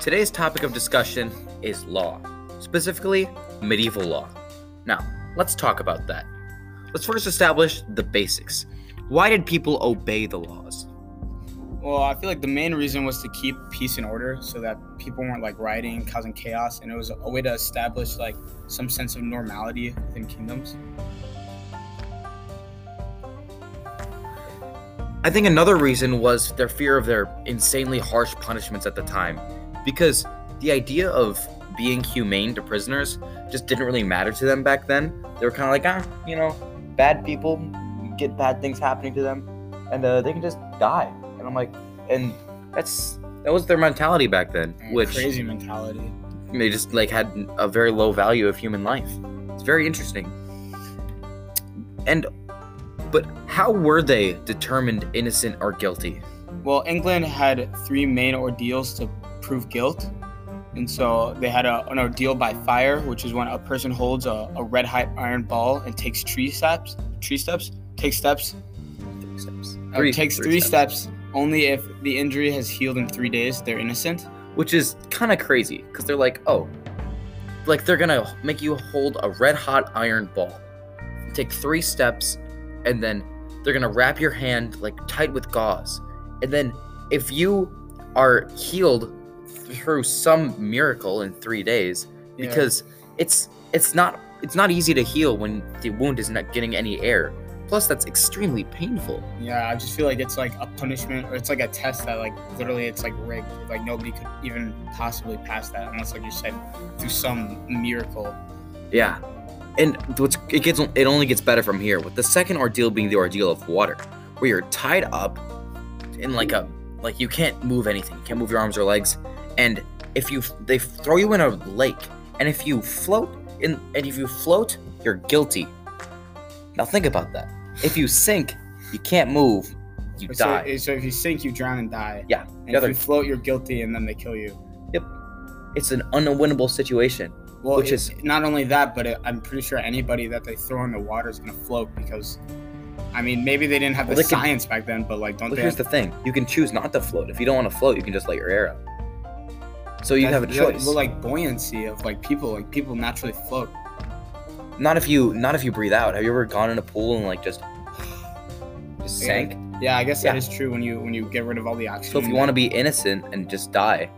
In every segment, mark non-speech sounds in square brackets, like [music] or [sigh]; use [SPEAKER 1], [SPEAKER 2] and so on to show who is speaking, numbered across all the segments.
[SPEAKER 1] Today's topic of discussion is law, specifically medieval law. Now, let's talk about that. Let's first establish the basics. Why did people obey the laws?
[SPEAKER 2] Well, I feel like the main reason was to keep peace and order so that people weren't like rioting, causing chaos, and it was a way to establish like some sense of normality within kingdoms.
[SPEAKER 1] I think another reason was their fear of their insanely harsh punishments at the time, because the idea of being humane to prisoners just didn't really matter to them back then. They were kind of like, ah, you know, bad people get bad things happening to them, and uh, they can just die. And I'm like, and that's that was their mentality back then,
[SPEAKER 2] And
[SPEAKER 1] which
[SPEAKER 2] crazy mentality.
[SPEAKER 1] they just like had a very low value of human life. It's very interesting. And but how were they determined innocent or guilty?
[SPEAKER 2] Well, England had three main ordeals to prove guilt. And so they had a, an ordeal by fire, which is when a person holds a, a red hot iron ball and takes tree steps, tree steps, takes steps,
[SPEAKER 1] Three steps.
[SPEAKER 2] or takes three, steps. Only if the injury has healed in three days, they're innocent.
[SPEAKER 1] Which is kind of crazy because they're like, oh, like they're gonna make you hold a red hot iron ball, take three steps, and then they're gonna wrap your hand like tight with gauze. And then if you are healed through some miracle in three days,
[SPEAKER 2] Yeah.
[SPEAKER 1] because it's it's not it's not easy to heal when the wound is not getting any air. Plus, that's extremely painful.
[SPEAKER 2] Yeah, I just feel like it's like a punishment or it's like a test that like literally it's like rigged. Like nobody could even possibly pass that unless like you said through some miracle.
[SPEAKER 1] Yeah, and what's it gets it only gets better from here. With the second ordeal being the ordeal of water, where you're tied up in like a like you can't move anything, you can't move your arms or legs, and if you they throw you in a lake, and if you float in and if you float, you're guilty. Now think about that. If you sink, you can't move, you
[SPEAKER 2] So,
[SPEAKER 1] die.
[SPEAKER 2] Eh, so if you sink, you drown and die.
[SPEAKER 1] Yeah,
[SPEAKER 2] And if
[SPEAKER 1] other
[SPEAKER 2] you float, you're guilty, and then they kill you. Yep.
[SPEAKER 1] It's an unwinnable situation.
[SPEAKER 2] Well,
[SPEAKER 1] Which
[SPEAKER 2] it-
[SPEAKER 1] is-
[SPEAKER 2] not only that, but it, I'm pretty sure anybody that they throw in the water is gonna float because, I mean, maybe they didn't have
[SPEAKER 1] Well,
[SPEAKER 2] the
[SPEAKER 1] they can-
[SPEAKER 2] science back then, but like, don't
[SPEAKER 1] But
[SPEAKER 2] they?
[SPEAKER 1] here's
[SPEAKER 2] Have,
[SPEAKER 1] the thing: you can choose not to float. If you don't want to float, you can just let your air out. So you have a
[SPEAKER 2] that's-
[SPEAKER 1] choice.
[SPEAKER 2] Well, like buoyancy of like people, like people naturally float.
[SPEAKER 1] Not if you not if you breathe out. Have you ever gone in a pool and like just [sighs] just
[SPEAKER 2] Yeah.
[SPEAKER 1] sank?
[SPEAKER 2] Yeah, I guess
[SPEAKER 1] Yeah.
[SPEAKER 2] that is true when you when you get rid of all the oxygen.
[SPEAKER 1] So if you want to be innocent and just die,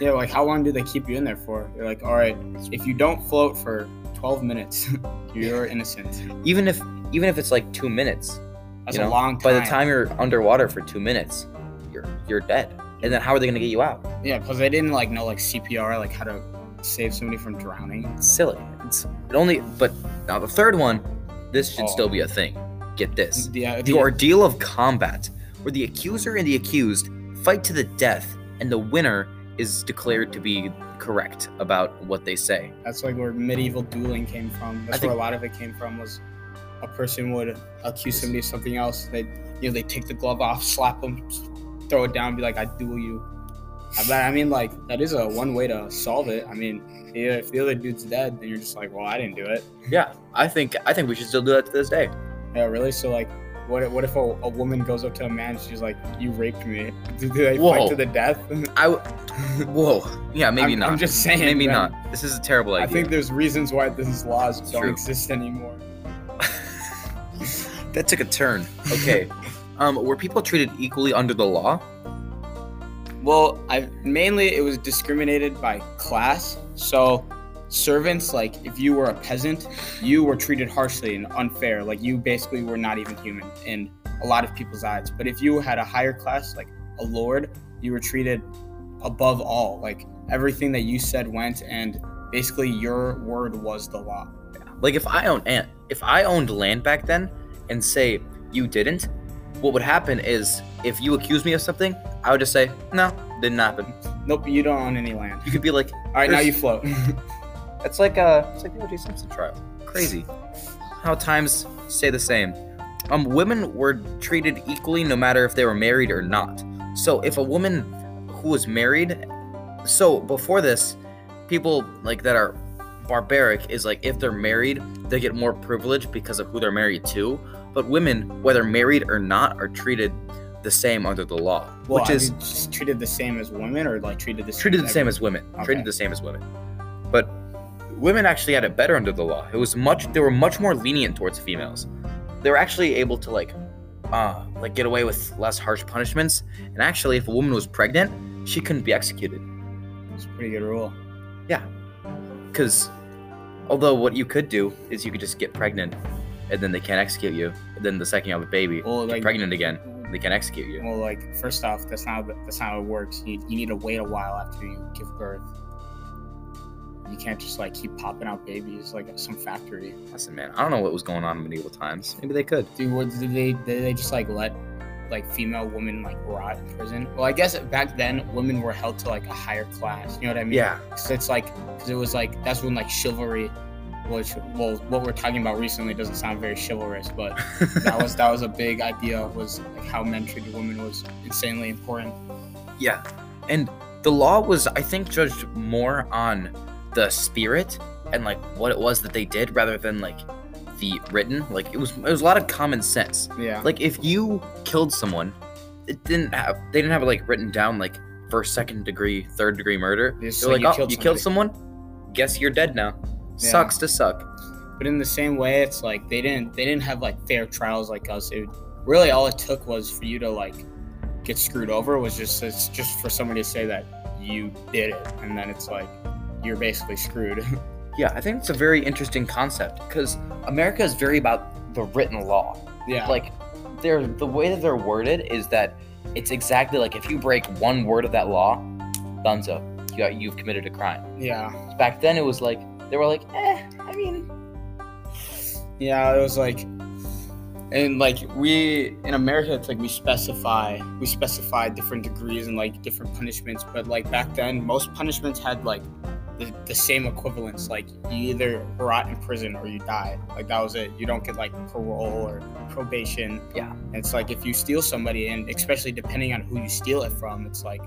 [SPEAKER 2] yeah, like how long do they keep you in there for? You're like, all right, if you don't float for 12 minutes, [laughs] you're innocent.
[SPEAKER 1] even if even if it's like two minutes,
[SPEAKER 2] That's
[SPEAKER 1] you know,
[SPEAKER 2] a long time.
[SPEAKER 1] by the time you're underwater for two minutes, you're you're dead. And then how are they gonna get you out?
[SPEAKER 2] yeah, because they didn't like know like CPR, like how to save somebody from drowning.
[SPEAKER 1] It's silly. It's it only. But now the third one, this should
[SPEAKER 2] Oh.
[SPEAKER 1] still be a thing. Get this.
[SPEAKER 2] Yeah, uh,
[SPEAKER 1] The ordeal of combat, where the accuser and the accused fight to the death, and the winner is declared to be correct about what they say.
[SPEAKER 2] That's like where medieval dueling came from. That's
[SPEAKER 1] think-
[SPEAKER 2] where a lot of it came from. Was a person would accuse somebody of something else. They, you know, they take the glove off, slap them, throw it down, be like, "I duel you." I, but I mean, like that is a one way to solve it. I mean, if the other dude's dead, then you're just like, "Well, I didn't do it."
[SPEAKER 1] Yeah, I think I think we should still do that to this day.
[SPEAKER 2] Yeah, really. So like, what if, what if a, a woman goes up to a man? And she's like, "You raped me." [laughs] Do they
[SPEAKER 1] Whoa.
[SPEAKER 2] fight to the death? [laughs]
[SPEAKER 1] I w- whoa, yeah, maybe
[SPEAKER 2] I'm,
[SPEAKER 1] not.
[SPEAKER 2] I'm just saying.
[SPEAKER 1] maybe
[SPEAKER 2] man.
[SPEAKER 1] not. This is a terrible idea.
[SPEAKER 2] I think there's reasons why these laws
[SPEAKER 1] It's
[SPEAKER 2] don't
[SPEAKER 1] true.
[SPEAKER 2] exist anymore. [laughs]
[SPEAKER 1] that took a turn. Okay, um, were people treated equally under the law?
[SPEAKER 2] Well, I mainly it was discriminated by class. So servants, like if you were a peasant, you were treated harshly and unfair. Like you basically were not even human in a lot of people's eyes. But if you had a higher class, like a lord, you were treated above all. Like everything that you said went, and basically your word was the law.
[SPEAKER 1] Like if I owned and if I owned land back then, and say you didn't, what would happen is if you accuse me of something, I would just say no, didn't happen.
[SPEAKER 2] Nope, you don't own any land.
[SPEAKER 1] You could be like,
[SPEAKER 2] All right, now you float. [laughs]
[SPEAKER 1] It's like uh, it's like the O.J. Simpson trial. Crazy. How times stay the same. Um, women were treated equally no matter if they were married or not. So if a woman who was married, so before this, people like that are barbaric is like if they're married, they get more privilege because of who they're married to. But women, whether married or not, are treated the same under the law,
[SPEAKER 2] Well,
[SPEAKER 1] which
[SPEAKER 2] I
[SPEAKER 1] is
[SPEAKER 2] mean, just treated the same as women, or like treated the same
[SPEAKER 1] treated
[SPEAKER 2] as
[SPEAKER 1] the same as women.
[SPEAKER 2] Okay.
[SPEAKER 1] Treated the same as women. But women actually had it better under the law. It was much they were much more lenient towards females. They were actually able to like uh like get away with less harsh punishments. And actually if a woman was pregnant, she couldn't be executed.
[SPEAKER 2] It's a pretty good rule.
[SPEAKER 1] Yeah, Cuz although what you could do is you could just get pregnant and then they can't execute you. And then the second you have a baby,
[SPEAKER 2] Well, like
[SPEAKER 1] pregnant again, they can't execute you.
[SPEAKER 2] Well, like first off, that's not that's not how it works. You, you need to wait a while after you give birth. You can't just like keep popping out babies like at some factory.
[SPEAKER 1] Listen, man, I don't know what was going on in medieval times. Maybe they could.
[SPEAKER 2] Dude, what, did they did they just like let like female women like rot in prison? Well, I guess back then women were held to like a higher class. You know what I mean?
[SPEAKER 1] Yeah.
[SPEAKER 2] Cause it's like because it was like that's when like chivalry, which well what we're talking about recently doesn't sound very chivalrous, but [laughs] that was that was a big idea was like how men treated women was insanely important.
[SPEAKER 1] Yeah. And the law was, I think, judged more on the spirit and like what it was that they did rather than like the written. Like it was it was a lot of common sense.
[SPEAKER 2] Yeah.
[SPEAKER 1] Like if you killed someone, it didn't have they didn't have it like written down like first, second degree, third degree murder. They're like,
[SPEAKER 2] like you
[SPEAKER 1] oh,
[SPEAKER 2] killed
[SPEAKER 1] you killed someone? Guess you're dead now.
[SPEAKER 2] Yeah.
[SPEAKER 1] Sucks to suck.
[SPEAKER 2] But in the same way, it's like they didn't they didn't have like fair trials like us. It really all it took was for you to like get screwed over was just it's just for somebody to say that you did it, and then it's like you're basically screwed. [laughs]
[SPEAKER 1] Yeah, I think it's a very interesting concept because America is very about the written law.
[SPEAKER 2] yeah.
[SPEAKER 1] like they're the way that they're worded is that it's exactly like if you break one word of that law, dunzo, you got, you've committed a crime.
[SPEAKER 2] yeah.
[SPEAKER 1] Back then, it was like they were like, eh, I mean,
[SPEAKER 2] Yeah, it was like, and like we in America, it's like we specify we specify different degrees and like different punishments. But like back then, most punishments had like the, the same equivalence. Like you either rot in prison or you die. Like that was it. You don't get like parole or probation.
[SPEAKER 1] Yeah.
[SPEAKER 2] And it's like if you steal somebody, and especially depending on who you steal it from, it's like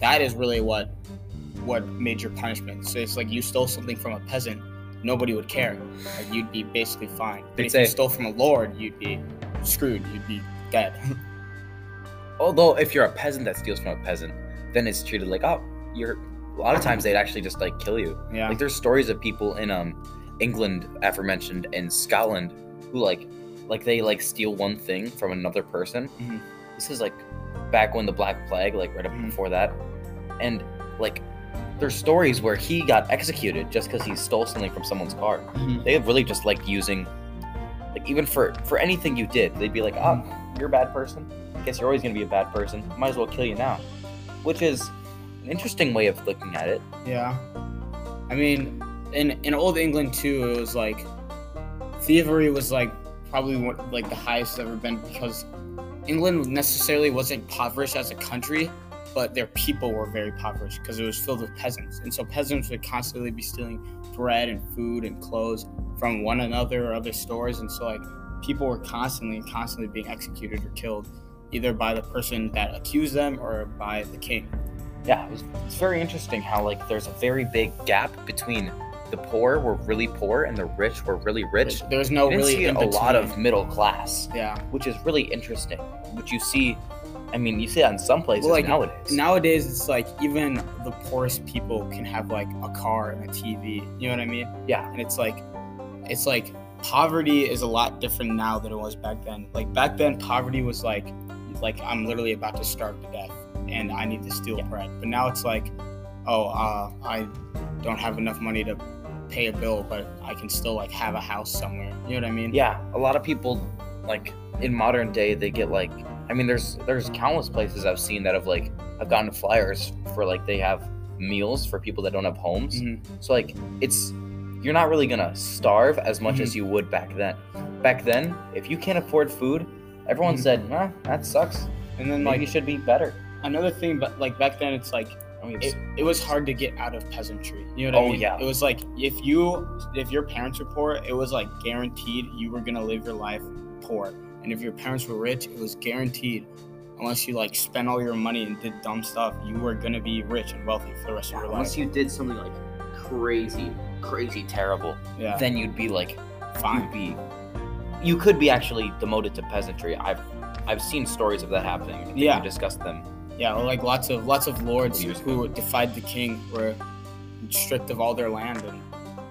[SPEAKER 2] that is really what what made your punishment. So it's like you stole something from a peasant nobody would care. Like you'd be basically fine. But if you stole from a lord, you'd be screwed. You'd be dead. [laughs]
[SPEAKER 1] although if you're a peasant that steals from a peasant, then it's treated like, oh, you're. A lot of times they'd actually just like kill you.
[SPEAKER 2] yeah.
[SPEAKER 1] Like there's stories of people in um England, aforementioned, and Scotland who like like they like steal one thing from another person.
[SPEAKER 2] Mhm.
[SPEAKER 1] This is like back when the Black Plague, like right up
[SPEAKER 2] Mhm.
[SPEAKER 1] before that, and like there's stories where he got executed just because he stole something from someone's car.
[SPEAKER 2] Mhm.
[SPEAKER 1] They really just like using like even for for anything you did, they'd be like, oh, you're a bad person. I guess you're always gonna be a bad person. Might as well kill you now, which is an interesting way of looking at it.
[SPEAKER 2] Yeah. I mean, in in old England too, it was like thievery was like probably one, like the highest it's ever been because England necessarily wasn't impoverished as a country, but their people were very impoverished because it was filled with peasants, and so peasants would constantly be stealing bread and food and clothes from one another or other stores, and so like people were constantly constantly being executed or killed, either by the person that accused them or by the king.
[SPEAKER 1] yeah, it was, it's very interesting how like there's a very big gap between the poor were really poor and the rich were really rich.
[SPEAKER 2] There's no really
[SPEAKER 1] see a lot of middle class,
[SPEAKER 2] yeah.
[SPEAKER 1] which is really interesting. Which you see, I mean, you see that in some places
[SPEAKER 2] Well, like,
[SPEAKER 1] nowadays.
[SPEAKER 2] Nowadays, it's like even the poorest people can have like a car and a TV. You know what I mean?
[SPEAKER 1] yeah,
[SPEAKER 2] And it's like, it's like poverty is a lot different now than it was back then. Like back then, poverty was like, like I'm literally about to starve to death and I need to steal
[SPEAKER 1] Yeah.
[SPEAKER 2] bread. But now it's like, oh, uh, I don't have enough money to pay a bill, but I can still like have a house somewhere. You know what I mean?
[SPEAKER 1] yeah. A lot of people like in modern day they get like, I mean, there's there's countless places I've seen that have like have gotten flyers for like they have meals for people that don't have homes.
[SPEAKER 2] Mhm.
[SPEAKER 1] So like it's you're not really gonna starve as much as you would back then. Back then, if you can't afford food, everyone
[SPEAKER 2] Mhm.
[SPEAKER 1] said, "Nah, that sucks.
[SPEAKER 2] And then
[SPEAKER 1] Maybe
[SPEAKER 2] like
[SPEAKER 1] you should be better."
[SPEAKER 2] another thing, but like back then, it's like
[SPEAKER 1] I mean,
[SPEAKER 2] it, it was hard to get out of peasantry. You know what
[SPEAKER 1] Oh,
[SPEAKER 2] I mean?
[SPEAKER 1] yeah.
[SPEAKER 2] It was like if you if your parents were poor, it was like guaranteed you were gonna live your life poor. And if your parents were rich, it was guaranteed unless you like spent all your money and did dumb stuff, you were gonna be rich and wealthy for the rest of your life.
[SPEAKER 1] unless you did something like crazy, crazy terrible,
[SPEAKER 2] yeah,
[SPEAKER 1] then you'd be like,
[SPEAKER 2] fine.
[SPEAKER 1] you'd be, you could be actually demoted to peasantry. I've I've seen stories of that happening.
[SPEAKER 2] Yeah.
[SPEAKER 1] we discussed them.
[SPEAKER 2] Yeah, like lots of lots of lords who defied the king were stripped of all their land and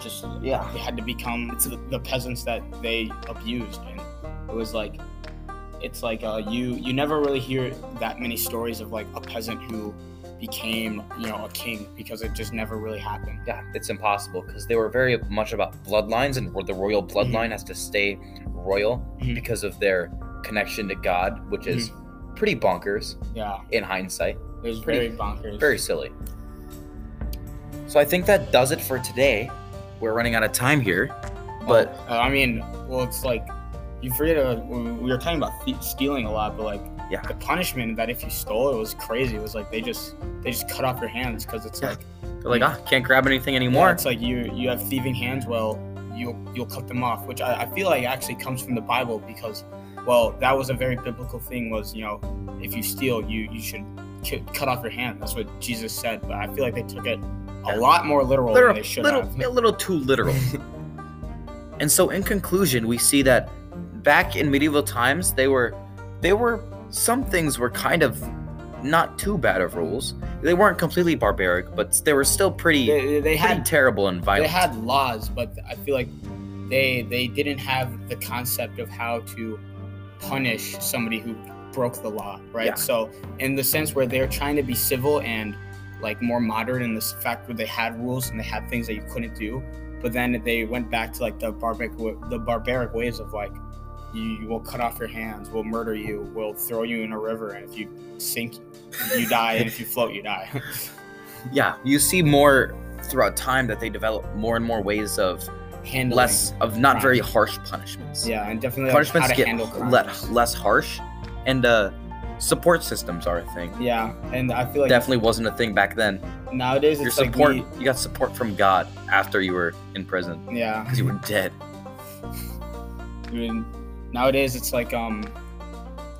[SPEAKER 2] just
[SPEAKER 1] Yeah.
[SPEAKER 2] they had to become the, the peasants that they abused and it was like it's like uh, you you never really hear that many stories of like a peasant who became you know a king because it just never really happened
[SPEAKER 1] Yeah, it's impossible because they were very much about bloodlines, and the royal bloodline has to stay royal
[SPEAKER 2] Mhm.
[SPEAKER 1] because of their connection to God, which is pretty bonkers
[SPEAKER 2] yeah
[SPEAKER 1] in hindsight.
[SPEAKER 2] it was
[SPEAKER 1] Pretty-
[SPEAKER 2] very bonkers
[SPEAKER 1] Very silly. So I think that does it for today. We're running out of time here, but
[SPEAKER 2] uh, i mean well it's like you forget uh, we we were talking about thie- stealing a lot but like
[SPEAKER 1] Yeah.
[SPEAKER 2] the punishment that if you stole it was crazy it was like they just they just cut off your hands because it's
[SPEAKER 1] Yeah.
[SPEAKER 2] like
[SPEAKER 1] they're like, ah, can't grab anything
[SPEAKER 2] Yeah,
[SPEAKER 1] anymore.
[SPEAKER 2] it's like you you have thieving hands. Well, you'll you'll cut them off, which I, I feel like actually comes from the Bible because, well, that was a very biblical thing. Was you know, if you steal, you you should cut off your hand. That's what Jesus said. But I feel like they took it a lot more literal
[SPEAKER 1] little,
[SPEAKER 2] than they should
[SPEAKER 1] little,
[SPEAKER 2] have.
[SPEAKER 1] a little too literal. [laughs] and so, in conclusion, we see that back in medieval times, they were, they were, some things were kind of not too bad of rules. They weren't completely barbaric, but they were still pretty,
[SPEAKER 2] They, they
[SPEAKER 1] pretty
[SPEAKER 2] had
[SPEAKER 1] terrible and violent.
[SPEAKER 2] they had laws, but I feel like they they didn't have the concept of how to punish somebody who broke the law, right?
[SPEAKER 1] Yeah.
[SPEAKER 2] So in the sense where they're trying to be civil and like more modern in this fact where they had rules and they had things that you couldn't do, but then they went back to like the barbaric the barbaric ways of like you, will cut off your hands, we'll murder you, we'll throw you in a river, and if you sink, you die, and if you float, you die. [laughs]
[SPEAKER 1] yeah, you see more throughout time that they develop more and more ways of
[SPEAKER 2] Handling.
[SPEAKER 1] less, of not very harsh punishments.
[SPEAKER 2] Yeah, and definitely like,
[SPEAKER 1] punishments
[SPEAKER 2] to
[SPEAKER 1] get less harsh, and uh, support systems are a thing.
[SPEAKER 2] Yeah, and I feel like
[SPEAKER 1] Definitely wasn't a thing back then.
[SPEAKER 2] nowadays
[SPEAKER 1] Your
[SPEAKER 2] it's like
[SPEAKER 1] support,
[SPEAKER 2] we,
[SPEAKER 1] you got support from God after you were in prison
[SPEAKER 2] yeah.
[SPEAKER 1] because you were dead. [laughs]
[SPEAKER 2] I mean, nowadays it's like um,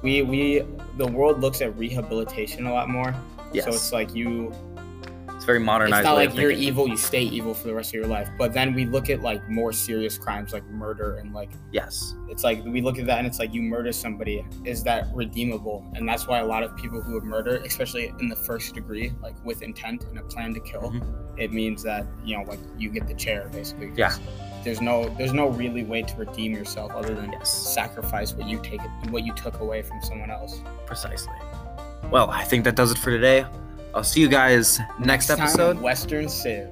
[SPEAKER 2] we we the world looks at rehabilitation a lot more.
[SPEAKER 1] Yes,
[SPEAKER 2] So it's like you,
[SPEAKER 1] it's very
[SPEAKER 2] it's not like you're
[SPEAKER 1] thinking.
[SPEAKER 2] evil, you stay evil for the rest of your life. But then we look at like more serious crimes like murder and like
[SPEAKER 1] Yes,
[SPEAKER 2] it's like we look at that and it's like you murder somebody, is that redeemable? And that's why a lot of people who have murdered, especially in the first degree, like with intent and a plan to kill,
[SPEAKER 1] Mhm.
[SPEAKER 2] it means that you know like you get the chair basically.
[SPEAKER 1] Yeah.
[SPEAKER 2] There's no there's no really way to redeem yourself other than
[SPEAKER 1] yes,
[SPEAKER 2] sacrifice what you take what you took away from someone else.
[SPEAKER 1] precisely. Well, I think that does it for today. I'll see you guys next
[SPEAKER 2] on
[SPEAKER 1] episode.
[SPEAKER 2] Western Civ.